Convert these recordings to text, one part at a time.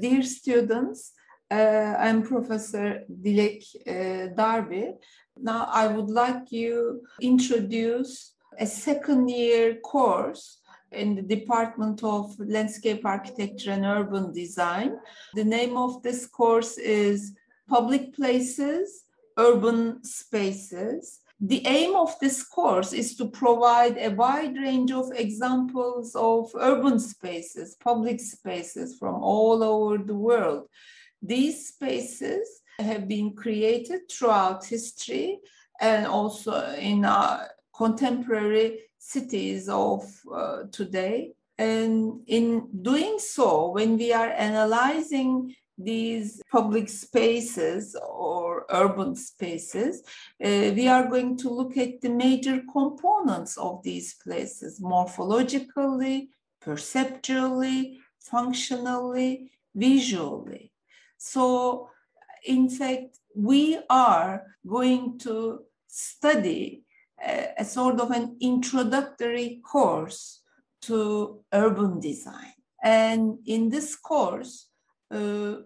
Dear students, uh, I'm Professor Dilek uh, Darby. Now I would like you introduce a second year course in the Department of Landscape Architecture and Urban Design. The name of this course is Public Places, Urban Spaces. The aim of this course is to provide a wide range of examples of urban spaces, public spaces from all over the world. These spaces have been created throughout history and also in our contemporary cities of uh, today. And in doing so, when we are analyzing these public spaces or urban spaces, uh, we are going to look at the major components of these places morphologically, perceptually, functionally, visually. So, in fact, we are going to study a, a sort of an introductory course to urban design. And in this course, uh,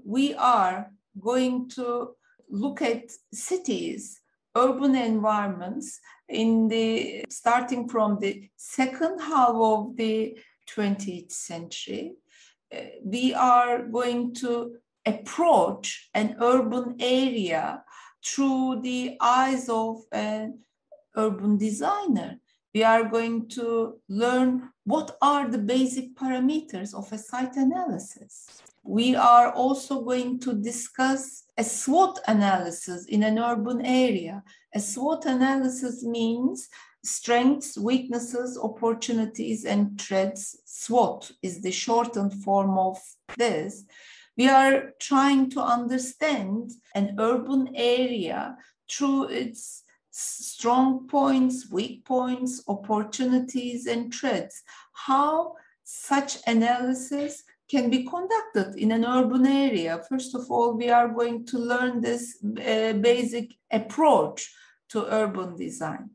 we are going to look at cities, urban environments in the starting from the second half of the 20th century. Uh, we are going to approach an urban area through the eyes of an urban designer. We are going to learn what are the basic parameters of a site analysis. We are also going to discuss a SWOT analysis in an urban area. A SWOT analysis means strengths, weaknesses, opportunities, and threats. SWOT is the shortened form of this. We are trying to understand an urban area through its strong points, weak points, opportunities, and threats. How such analysis can be conducted in an urban area. First of all, we are going to learn this uh, basic approach to urban design.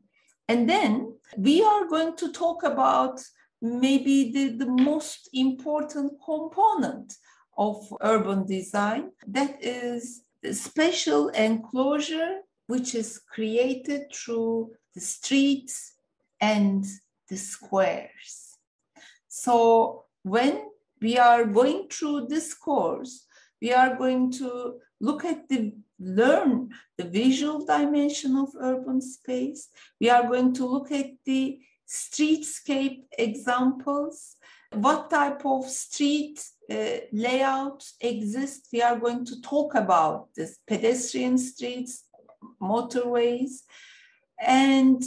And then we are going to talk about maybe the, the most important component of urban design that is spatial enclosure which is created through the streets and the squares. So when we are going through this course, we are going to look at the learn the visual dimension of urban space. We are going to look at the streetscape examples, what type of street uh, layout exists. We are going to talk about this pedestrian streets, motorways, and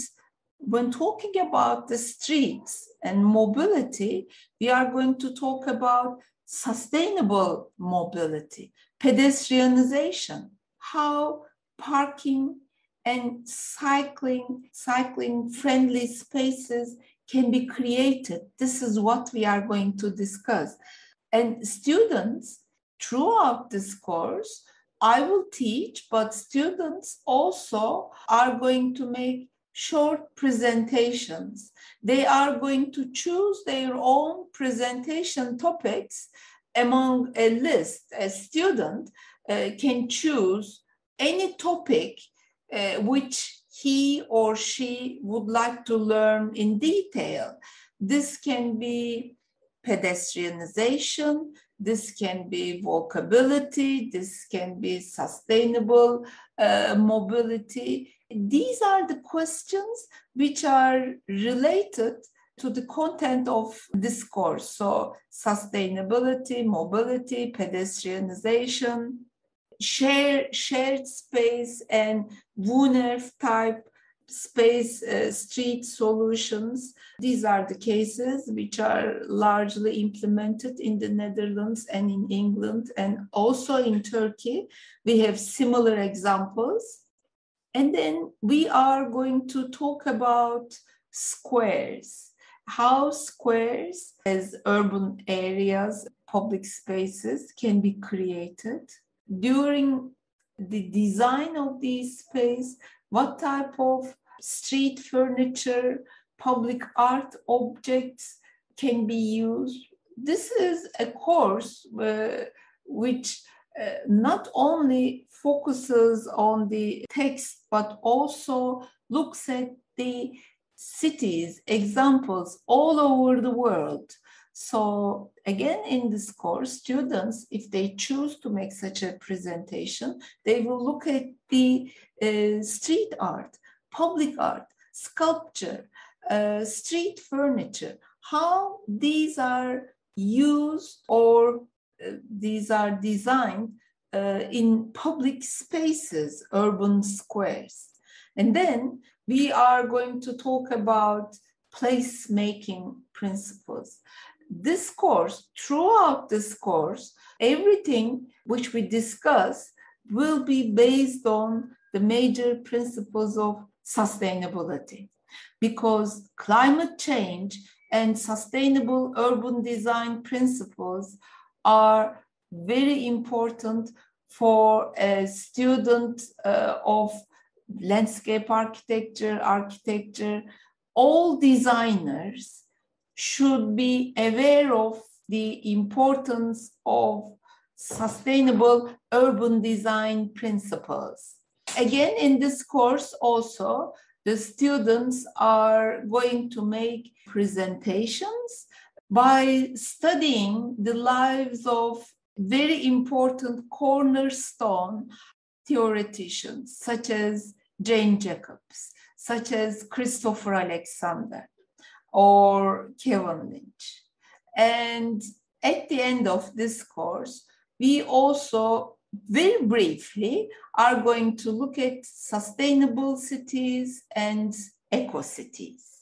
when talking about the streets and mobility, we are going to talk about sustainable mobility, pedestrianization, how parking and cycling, cycling friendly spaces can be created. This is what we are going to discuss. And students throughout this course, I will teach, but students also are going to make short presentations. They are going to choose their own presentation topics among a list. A student uh, can choose any topic uh, which he or she would like to learn in detail. This can be pedestrianization, this can be walkability, this can be sustainable uh, mobility. These are the questions which are related to the content of this course. So, sustainability, mobility, pedestrianization, share, shared space, and woonerf type space uh, street solutions. These are the cases which are largely implemented in the Netherlands and in England and also in Turkey. We have similar examples. And then we are going to talk about squares, how squares as urban areas, public spaces can be created. During the design of these space, what type of street furniture, public art objects can be used. This is a course uh, which uh, not only focuses on the text, but also looks at the cities, examples all over the world. So again, in this course, students, if they choose to make such a presentation, they will look at the uh, street art, public art, sculpture, uh, street furniture, how these are used or uh, these are designed uh, in public spaces, urban squares. And then we are going to talk about placemaking principles. This course, throughout this course, everything which we discuss will be based on the major principles of sustainability because climate change and sustainable urban design principles are very important for a student uh, of landscape architecture, architecture. All designers should be aware of the importance of sustainable urban design principles. Again, in this course also, the students are going to make presentations by studying the lives of very important cornerstone theoreticians such as Jane Jacobs, such as Christopher Alexander or Kevin Lynch. And at the end of this course, we also very briefly are going to look at sustainable cities and eco cities.